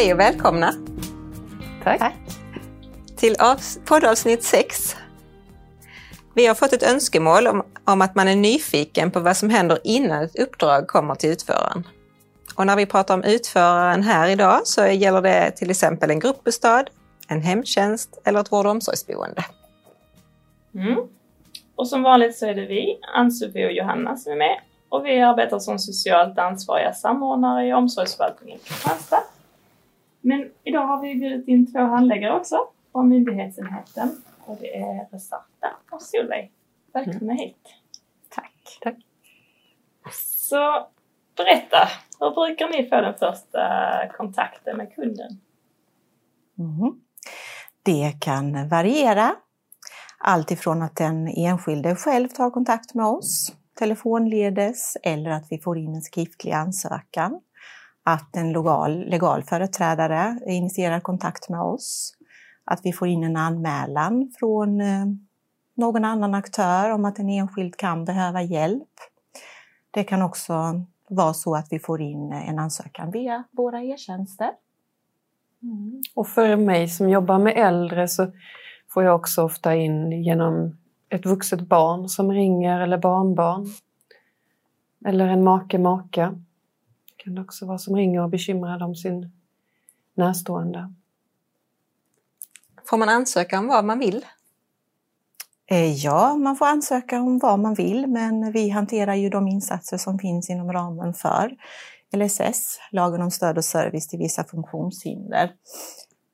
Hej och välkomna! Tack. Tack. Till poddavsnitt 6. Vi har fått ett önskemål om, om att man är nyfiken på vad som händer innan ett uppdrag kommer till utföraren. Och när vi pratar om utföraren här idag så gäller det till exempel en gruppbostad, en hemtjänst eller ett vård och omsorgsboende. Mm. Och som vanligt så är det vi, Ann-Sofie och Johanna, som är med och vi arbetar som socialt ansvariga samordnare i omsorgsförvaltningen i Kristianstad. Men idag har vi bjudit in två handläggare också från myndighetsenheten och det är Resarta och Solveig. Välkomna mm. hit! Tack! Tack! Så berätta, hur brukar ni få den första kontakten med kunden? Mm. Det kan variera. Allt ifrån att den enskilde själv tar kontakt med oss telefonledes eller att vi får in en skriftlig ansökan. Att en legal, legal företrädare initierar kontakt med oss. Att vi får in en anmälan från eh, någon annan aktör om att en enskild kan behöva hjälp. Det kan också vara så att vi får in en ansökan via våra e-tjänster. Mm. Och för mig som jobbar med äldre så får jag också ofta in genom ett vuxet barn som ringer eller barnbarn. Eller en make, maka. Kan det också vara som ringer och bekymrar om sin närstående. Får man ansöka om vad man vill? Eh, ja, man får ansöka om vad man vill, men vi hanterar ju de insatser som finns inom ramen för LSS, lagen om stöd och service till vissa funktionshinder.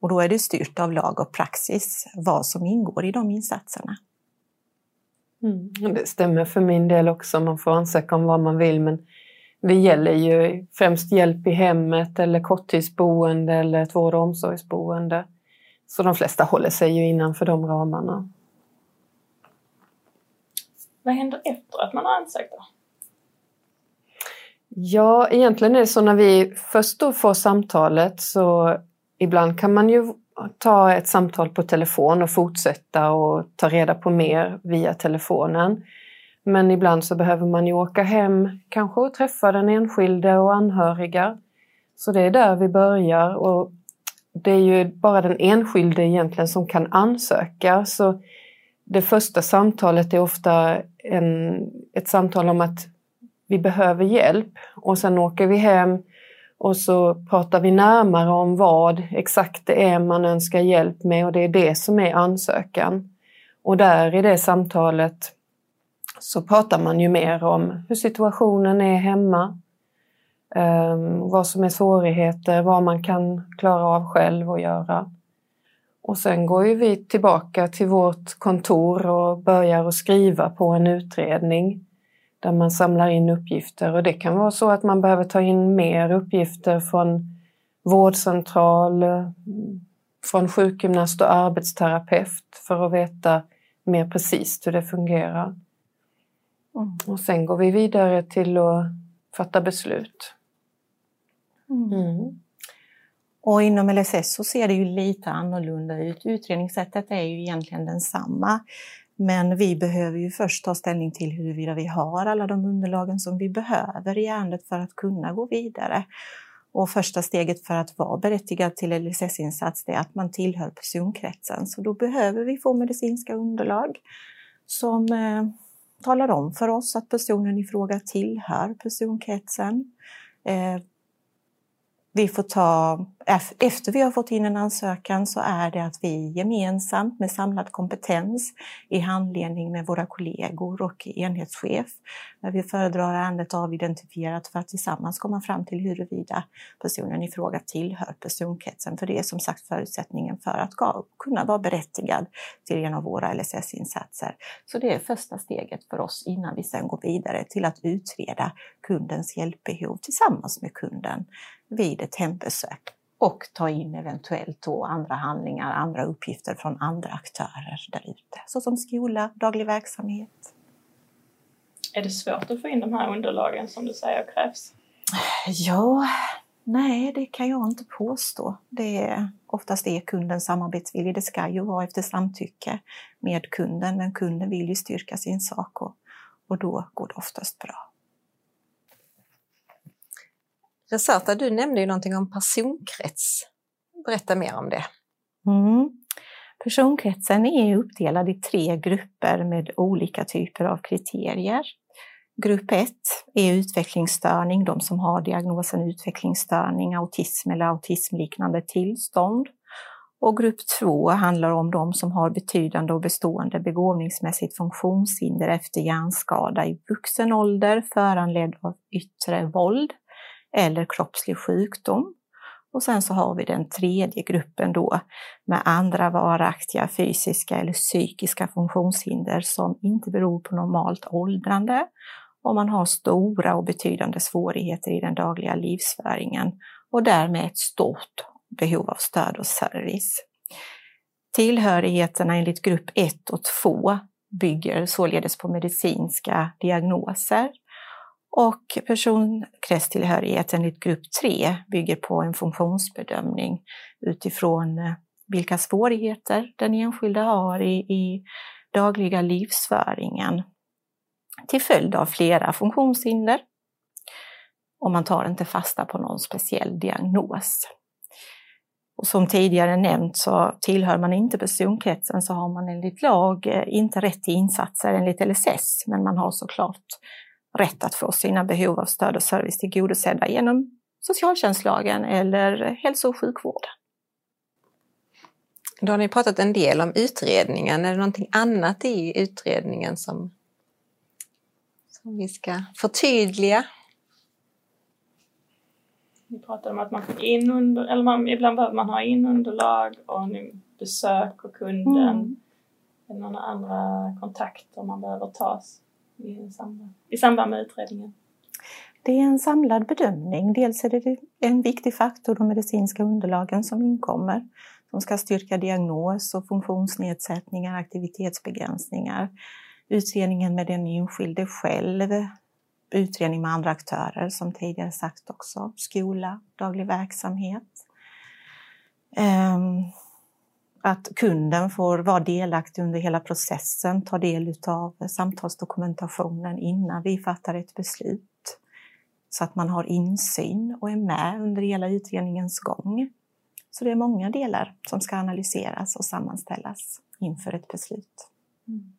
Och då är det styrt av lag och praxis vad som ingår i de insatserna. Mm, det stämmer för min del också, man får ansöka om vad man vill men det gäller ju främst hjälp i hemmet eller korttidsboende eller ett vård och omsorgsboende. Så de flesta håller sig ju innanför de ramarna. Vad händer efter att man har ansökt då? Ja, egentligen är det så när vi först då får samtalet så ibland kan man ju ta ett samtal på telefon och fortsätta och ta reda på mer via telefonen. Men ibland så behöver man ju åka hem kanske och träffa den enskilde och anhöriga. Så det är där vi börjar och det är ju bara den enskilde egentligen som kan ansöka. Så det första samtalet är ofta en, ett samtal om att vi behöver hjälp och sen åker vi hem och så pratar vi närmare om vad exakt det är man önskar hjälp med och det är det som är ansökan. Och där i det samtalet så pratar man ju mer om hur situationen är hemma, ehm, vad som är svårigheter, vad man kan klara av själv och göra. Och sen går ju vi tillbaka till vårt kontor och börjar att skriva på en utredning där man samlar in uppgifter och det kan vara så att man behöver ta in mer uppgifter från vårdcentral, från sjukgymnast och arbetsterapeut för att veta mer precis hur det fungerar. Mm. Och sen går vi vidare till att fatta beslut. Mm. mm. Och inom LSS så ser det ju lite annorlunda ut. Utredningssättet är ju egentligen densamma. Men vi behöver ju först ta ställning till huruvida vi har alla de underlagen som vi behöver i ärendet för att kunna gå vidare. Och första steget för att vara berättigad till LSS-insats är att man tillhör personkretsen. Så då behöver vi få medicinska underlag som eh, talar om för oss att personen i fråga tillhör personkretsen. Eh, vi får ta, efter vi har fått in en ansökan så är det att vi gemensamt med samlad kompetens i handledning med våra kollegor och enhetschef, när vi föredrar ärendet avidentifierat för att tillsammans komma fram till huruvida personen i fråga tillhör personkretsen. För det är som sagt förutsättningen för att kunna vara berättigad till en av våra LSS-insatser. Så det är första steget för oss innan vi sen går vidare till att utreda kundens hjälpbehov tillsammans med kunden vid ett hembesök och ta in eventuellt då andra handlingar, andra uppgifter från andra aktörer där ute, såsom skola, daglig verksamhet. Är det svårt att få in de här underlagen som du säger krävs? Ja, nej det kan jag inte påstå. Det är, oftast är kunden samarbetsvillig. Det ska ju vara efter samtycke med kunden, men kunden vill ju styrka sin sak och, och då går det oftast bra. Reserta, du nämnde ju någonting om personkrets. berätta mer om det? Mm. Personkretsen är uppdelad i tre grupper med olika typer av kriterier. Grupp 1 är utvecklingsstörning, de som har diagnosen utvecklingsstörning, autism eller autismliknande tillstånd. Och grupp 2 handlar om de som har betydande och bestående begåvningsmässigt funktionshinder efter hjärnskada i vuxen ålder föranledd av yttre våld eller kroppslig sjukdom. Och sen så har vi den tredje gruppen då med andra varaktiga fysiska eller psykiska funktionshinder som inte beror på normalt åldrande och man har stora och betydande svårigheter i den dagliga livsföringen och därmed ett stort behov av stöd och service. Tillhörigheterna enligt grupp 1 och 2 bygger således på medicinska diagnoser och personkretstillhörighet enligt grupp 3 bygger på en funktionsbedömning utifrån eh, vilka svårigheter den enskilde har i, i dagliga livsföringen till följd av flera funktionshinder. Och man tar inte fasta på någon speciell diagnos. Och som tidigare nämnt så tillhör man inte personkretsen så har man enligt lag eh, inte rätt till insatser enligt LSS, men man har såklart rätt att få sina behov av stöd och service tillgodosedda genom socialtjänstlagen eller hälso och sjukvården. Då har ni pratat en del om utredningen. Är det någonting annat i utredningen som, som vi ska förtydliga? Vi pratade om att man får in under, eller man, ibland behöver man ha in underlag och besök och kunden. Mm. Några andra kontakter man behöver tas i samband, i samband med utredningen? Det är en samlad bedömning. Dels är det en viktig faktor, de medicinska underlagen som inkommer, som ska styrka diagnos och funktionsnedsättningar, aktivitetsbegränsningar. Utredningen med den enskilde själv, utredning med andra aktörer som tidigare sagt också, skola, daglig verksamhet. Ehm, att kunden får vara delaktig under hela processen, ta del av samtalsdokumentationen innan vi fattar ett beslut. Så att man har insyn och är med under hela utredningens gång. Så det är många delar som ska analyseras och sammanställas inför ett beslut. Mm.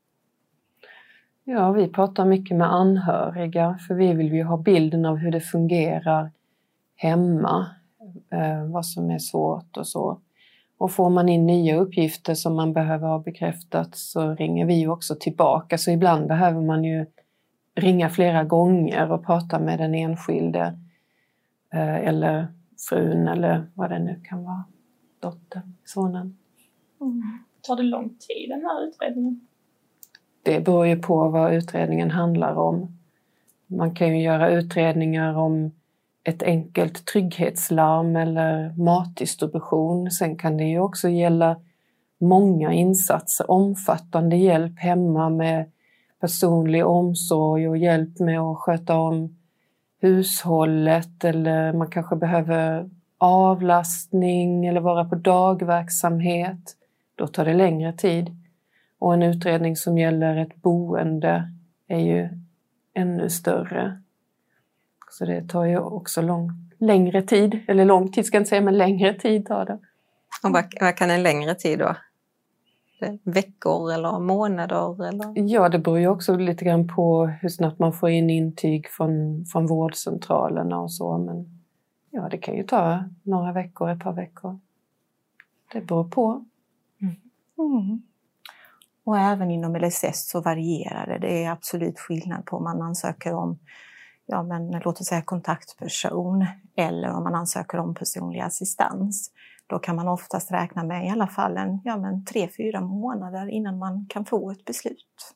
Ja, vi pratar mycket med anhöriga för vi vill ju ha bilden av hur det fungerar hemma, eh, vad som är svårt och så. Och får man in nya uppgifter som man behöver ha bekräftat så ringer vi också tillbaka. Så ibland behöver man ju ringa flera gånger och prata med den enskilde eh, eller frun eller vad det nu kan vara, dottern, sonen. Mm. Tar det lång tid den här utredningen? Det beror ju på vad utredningen handlar om. Man kan ju göra utredningar om ett enkelt trygghetslarm eller matdistribution. Sen kan det ju också gälla många insatser, omfattande hjälp hemma med personlig omsorg och hjälp med att sköta om hushållet eller man kanske behöver avlastning eller vara på dagverksamhet. Då tar det längre tid. Och en utredning som gäller ett boende är ju ännu större. Så det tar ju också lång, längre tid, eller lång tid ska jag inte säga, men längre tid tar det. Och vad, vad kan en längre tid då? Veckor eller månader? Eller? Ja, det beror ju också lite grann på hur snabbt man får in intyg från, från vårdcentralerna och så. Men ja, det kan ju ta några veckor, ett par veckor. Det beror på. Mm. Mm. Och även inom LSS så varierar det. Det är absolut skillnad på om man ansöker om ja, men, låt oss säga kontaktperson eller om man ansöker om personlig assistans. Då kan man oftast räkna med i alla fall en ja, men, tre, fyra månader innan man kan få ett beslut.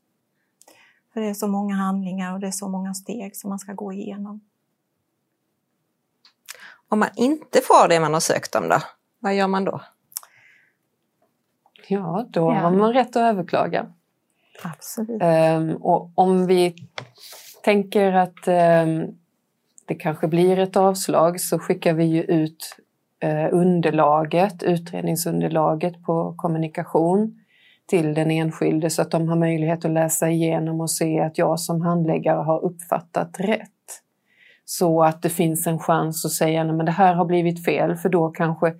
För det är så många handlingar och det är så många steg som man ska gå igenom. Om man inte får det man har sökt om då, vad gör man då? Ja, då ja. har man rätt att överklaga. Absolut. Um, och om vi tänker att eh, det kanske blir ett avslag så skickar vi ju ut eh, underlaget, utredningsunderlaget på kommunikation till den enskilde så att de har möjlighet att läsa igenom och se att jag som handläggare har uppfattat rätt. Så att det finns en chans att säga att det här har blivit fel för då kanske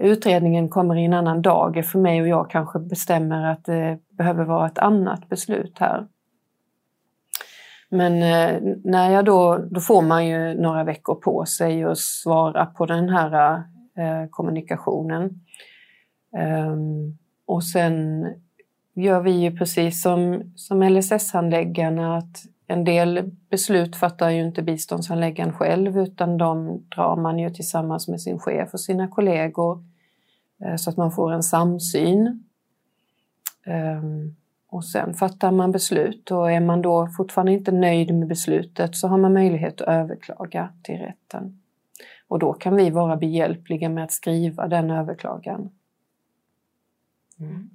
utredningen kommer i en annan dag för mig och jag kanske bestämmer att det behöver vara ett annat beslut här. Men eh, när jag då, då får man ju några veckor på sig att svara på den här eh, kommunikationen. Um, och sen gör vi ju precis som, som LSS-handläggarna att en del beslut fattar ju inte biståndshandläggaren själv utan de drar man ju tillsammans med sin chef och sina kollegor eh, så att man får en samsyn. Ehm, och sen fattar man beslut och är man då fortfarande inte nöjd med beslutet så har man möjlighet att överklaga till rätten. Och då kan vi vara behjälpliga med att skriva den överklagan. Mm.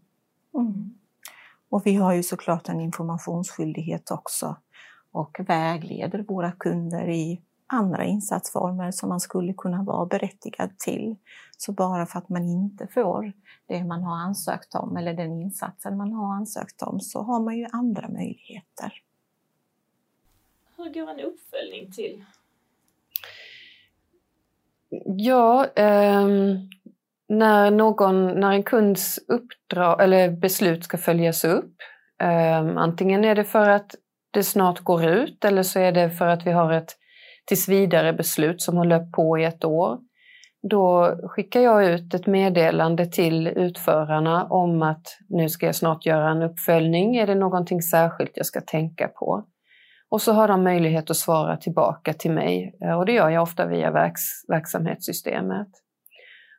Mm. Och vi har ju såklart en informationsskyldighet också och vägleder våra kunder i andra insatsformer som man skulle kunna vara berättigad till. Så bara för att man inte får det man har ansökt om eller den insatsen man har ansökt om så har man ju andra möjligheter. Hur går en uppföljning till? Ja, eh, när, någon, när en kunds uppdrag eller beslut ska följas upp, eh, antingen är det för att det snart går ut eller så är det för att vi har ett tills vidare beslut som har löpt på i ett år. Då skickar jag ut ett meddelande till utförarna om att nu ska jag snart göra en uppföljning. Är det någonting särskilt jag ska tänka på? Och så har de möjlighet att svara tillbaka till mig eh, och det gör jag ofta via verks verksamhetssystemet.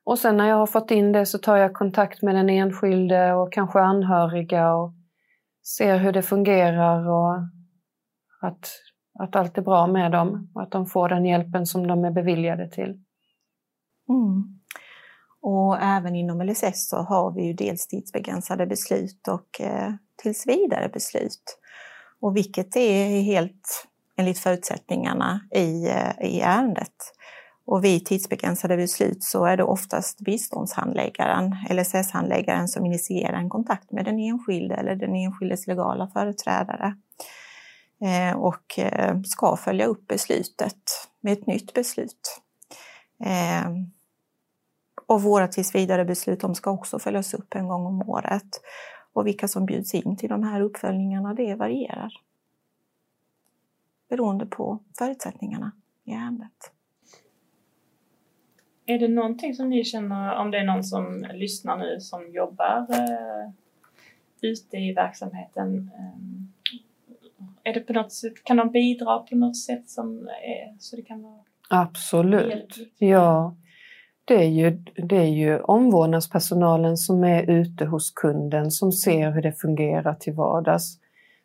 Och sen när jag har fått in det så tar jag kontakt med den enskilde och kanske anhöriga och ser hur det fungerar och att att allt är bra med dem och att de får den hjälpen som de är beviljade till. Mm. Och även inom LSS så har vi ju dels tidsbegränsade beslut och eh, tills vidare beslut. Och vilket är helt enligt förutsättningarna i, eh, i ärendet. Och vid tidsbegränsade beslut så är det oftast biståndshandläggaren, LSS-handläggaren, som initierar en kontakt med den enskilde eller den enskildes legala företrädare. Eh, och eh, ska följa upp beslutet med ett nytt beslut. Eh, och våra tillsvidare-beslut de ska också följas upp en gång om året. Och vilka som bjuds in till de här uppföljningarna det varierar. Beroende på förutsättningarna i ärendet. Är det någonting som ni känner, om det är någon som lyssnar nu som jobbar eh, ute i verksamheten, eh, är det på något sätt, kan de bidra på något sätt som är, så det kan vara Absolut, ja. Det är, ju, det är ju omvårdnadspersonalen som är ute hos kunden som ser hur det fungerar till vardags.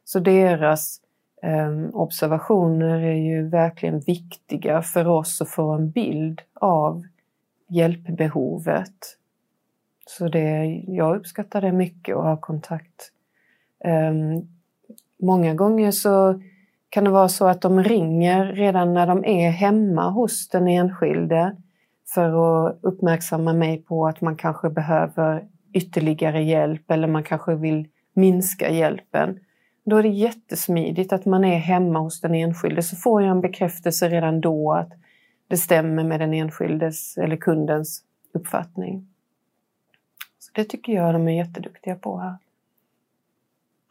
Så deras eh, observationer är ju verkligen viktiga för oss att få en bild av hjälpbehovet. Så det, jag uppskattar det mycket att ha kontakt. Um, Många gånger så kan det vara så att de ringer redan när de är hemma hos den enskilde för att uppmärksamma mig på att man kanske behöver ytterligare hjälp eller man kanske vill minska hjälpen. Då är det jättesmidigt att man är hemma hos den enskilde så får jag en bekräftelse redan då att det stämmer med den enskildes eller kundens uppfattning. Så Det tycker jag de är jätteduktiga på här.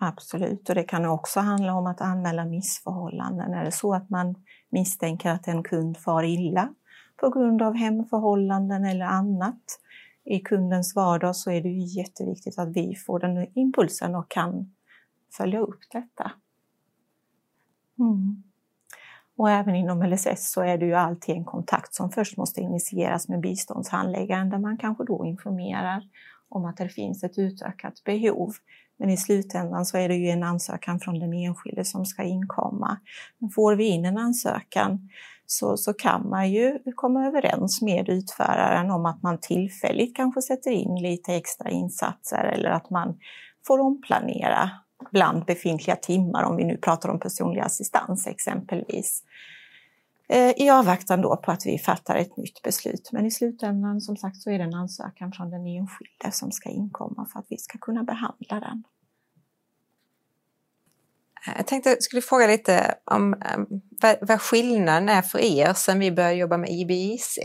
Absolut, och det kan också handla om att anmäla missförhållanden. Är det så att man misstänker att en kund far illa på grund av hemförhållanden eller annat i kundens vardag så är det ju jätteviktigt att vi får den impulsen och kan följa upp detta. Mm. Och även inom LSS så är det ju alltid en kontakt som först måste initieras med biståndshandläggaren där man kanske då informerar om att det finns ett utökat behov. Men i slutändan så är det ju en ansökan från den enskilde som ska inkomma. Men får vi in en ansökan så, så kan man ju komma överens med utföraren om att man tillfälligt kanske sätter in lite extra insatser eller att man får omplanera bland befintliga timmar om vi nu pratar om personlig assistans exempelvis. Eh, I avvaktan då på att vi fattar ett nytt beslut. Men i slutändan som sagt så är det en ansökan från den enskilde som ska inkomma för att vi ska kunna behandla den. Jag tänkte jag skulle fråga lite om eh, vad, vad skillnaden är för er sen vi började jobba med IBIC?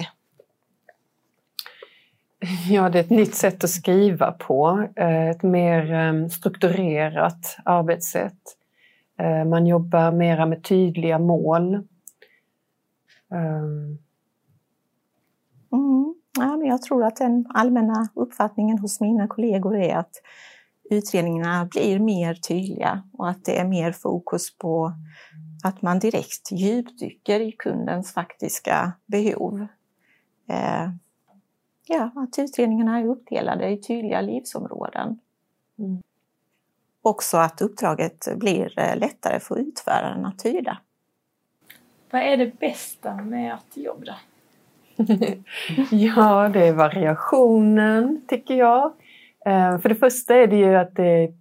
Ja, det är ett nytt sätt att skriva på. Eh, ett mer strukturerat arbetssätt. Eh, man jobbar mera med tydliga mål. Ehm. Mm. Ja, men jag tror att den allmänna uppfattningen hos mina kollegor är att utredningarna blir mer tydliga och att det är mer fokus på att man direkt djupdyker i kundens faktiska behov. Eh, ja, att utredningarna är uppdelade i tydliga livsområden. Mm. Också att uppdraget blir eh, lättare för utföraren att tyda. Vad är det bästa med ert jobb då? ja, det är variationen tycker jag. Eh, för det första är det ju att det är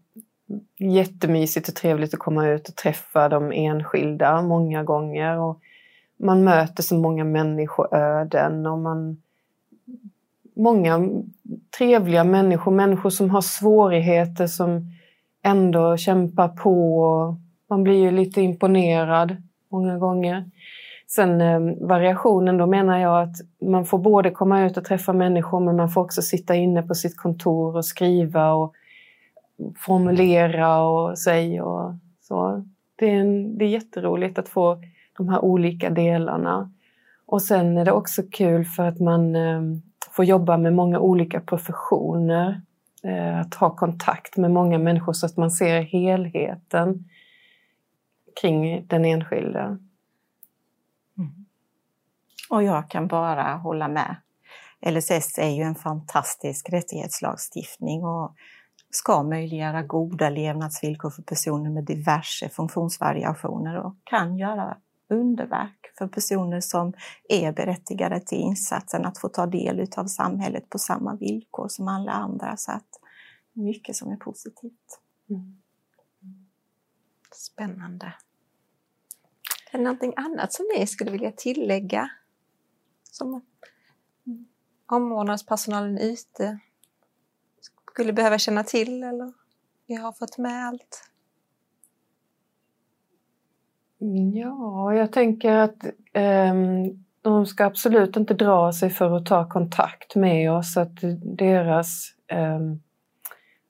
jättemysigt och trevligt att komma ut och träffa de enskilda många gånger. Och man möter så många människoöden och man många trevliga människor, människor som har svårigheter som ändå kämpar på. Man blir ju lite imponerad många gånger. Sen eh, variationen, då menar jag att man får både komma ut och träffa människor men man får också sitta inne på sitt kontor och skriva och formulera och säga och så. Det är, en, det är jätteroligt att få de här olika delarna. Och sen är det också kul för att man eh, får jobba med många olika professioner. Eh, att ha kontakt med många människor så att man ser helheten kring den enskilde. Mm. Och jag kan bara hålla med. LSS är ju en fantastisk rättighetslagstiftning och ska möjliggöra goda levnadsvillkor för personer med diverse funktionsvariationer och kan göra underverk för personer som är berättigade till insatsen att få ta del av samhället på samma villkor som alla andra. Så att mycket som är positivt. Mm. Spännande. Är det någonting annat som ni skulle vilja tillägga? Som omvårdnadspersonalen ute skulle behöva känna till eller vi har fått med allt? Ja, jag tänker att eh, de ska absolut inte dra sig för att ta kontakt med oss. Att deras eh,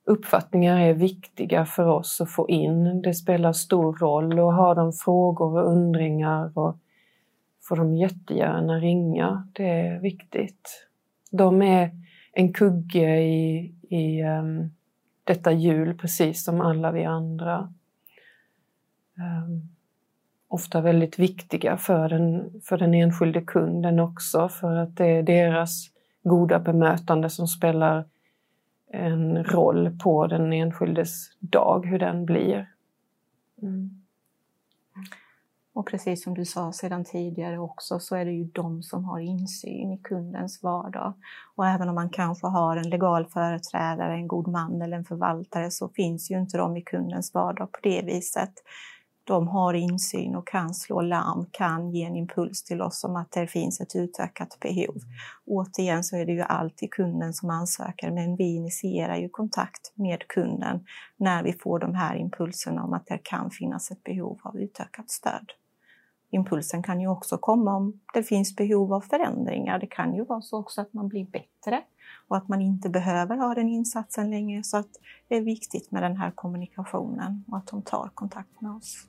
uppfattningar är viktiga för oss att få in. Det spelar stor roll och har de frågor och undringar och får de jättegärna ringa. Det är viktigt. De är en kugge i, i um, detta hjul precis som alla vi andra. Um, ofta väldigt viktiga för den, för den enskilde kunden också för att det är deras goda bemötande som spelar en roll på den enskildes dag, hur den blir. Mm. Och precis som du sa sedan tidigare också så är det ju de som har insyn i kundens vardag. Och även om man kanske har en legal företrädare, en god man eller en förvaltare så finns ju inte de i kundens vardag på det viset de har insyn och kan slå larm, kan ge en impuls till oss om att det finns ett utökat behov. Återigen så är det ju alltid kunden som ansöker, men vi initierar ju kontakt med kunden när vi får de här impulserna om att det kan finnas ett behov av utökat stöd. Impulsen kan ju också komma om det finns behov av förändringar. Det kan ju vara så också att man blir bättre och att man inte behöver ha den insatsen längre. Så att det är viktigt med den här kommunikationen och att de tar kontakt med oss.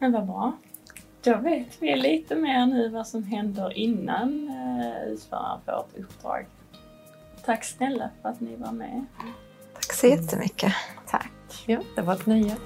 Men vad bra. Då vet vi lite mer nu vad som händer innan eh, utföraren får ett uppdrag. Tack snälla för att ni var med. Tack så jättemycket. Tack. Ja, det var ett nöje.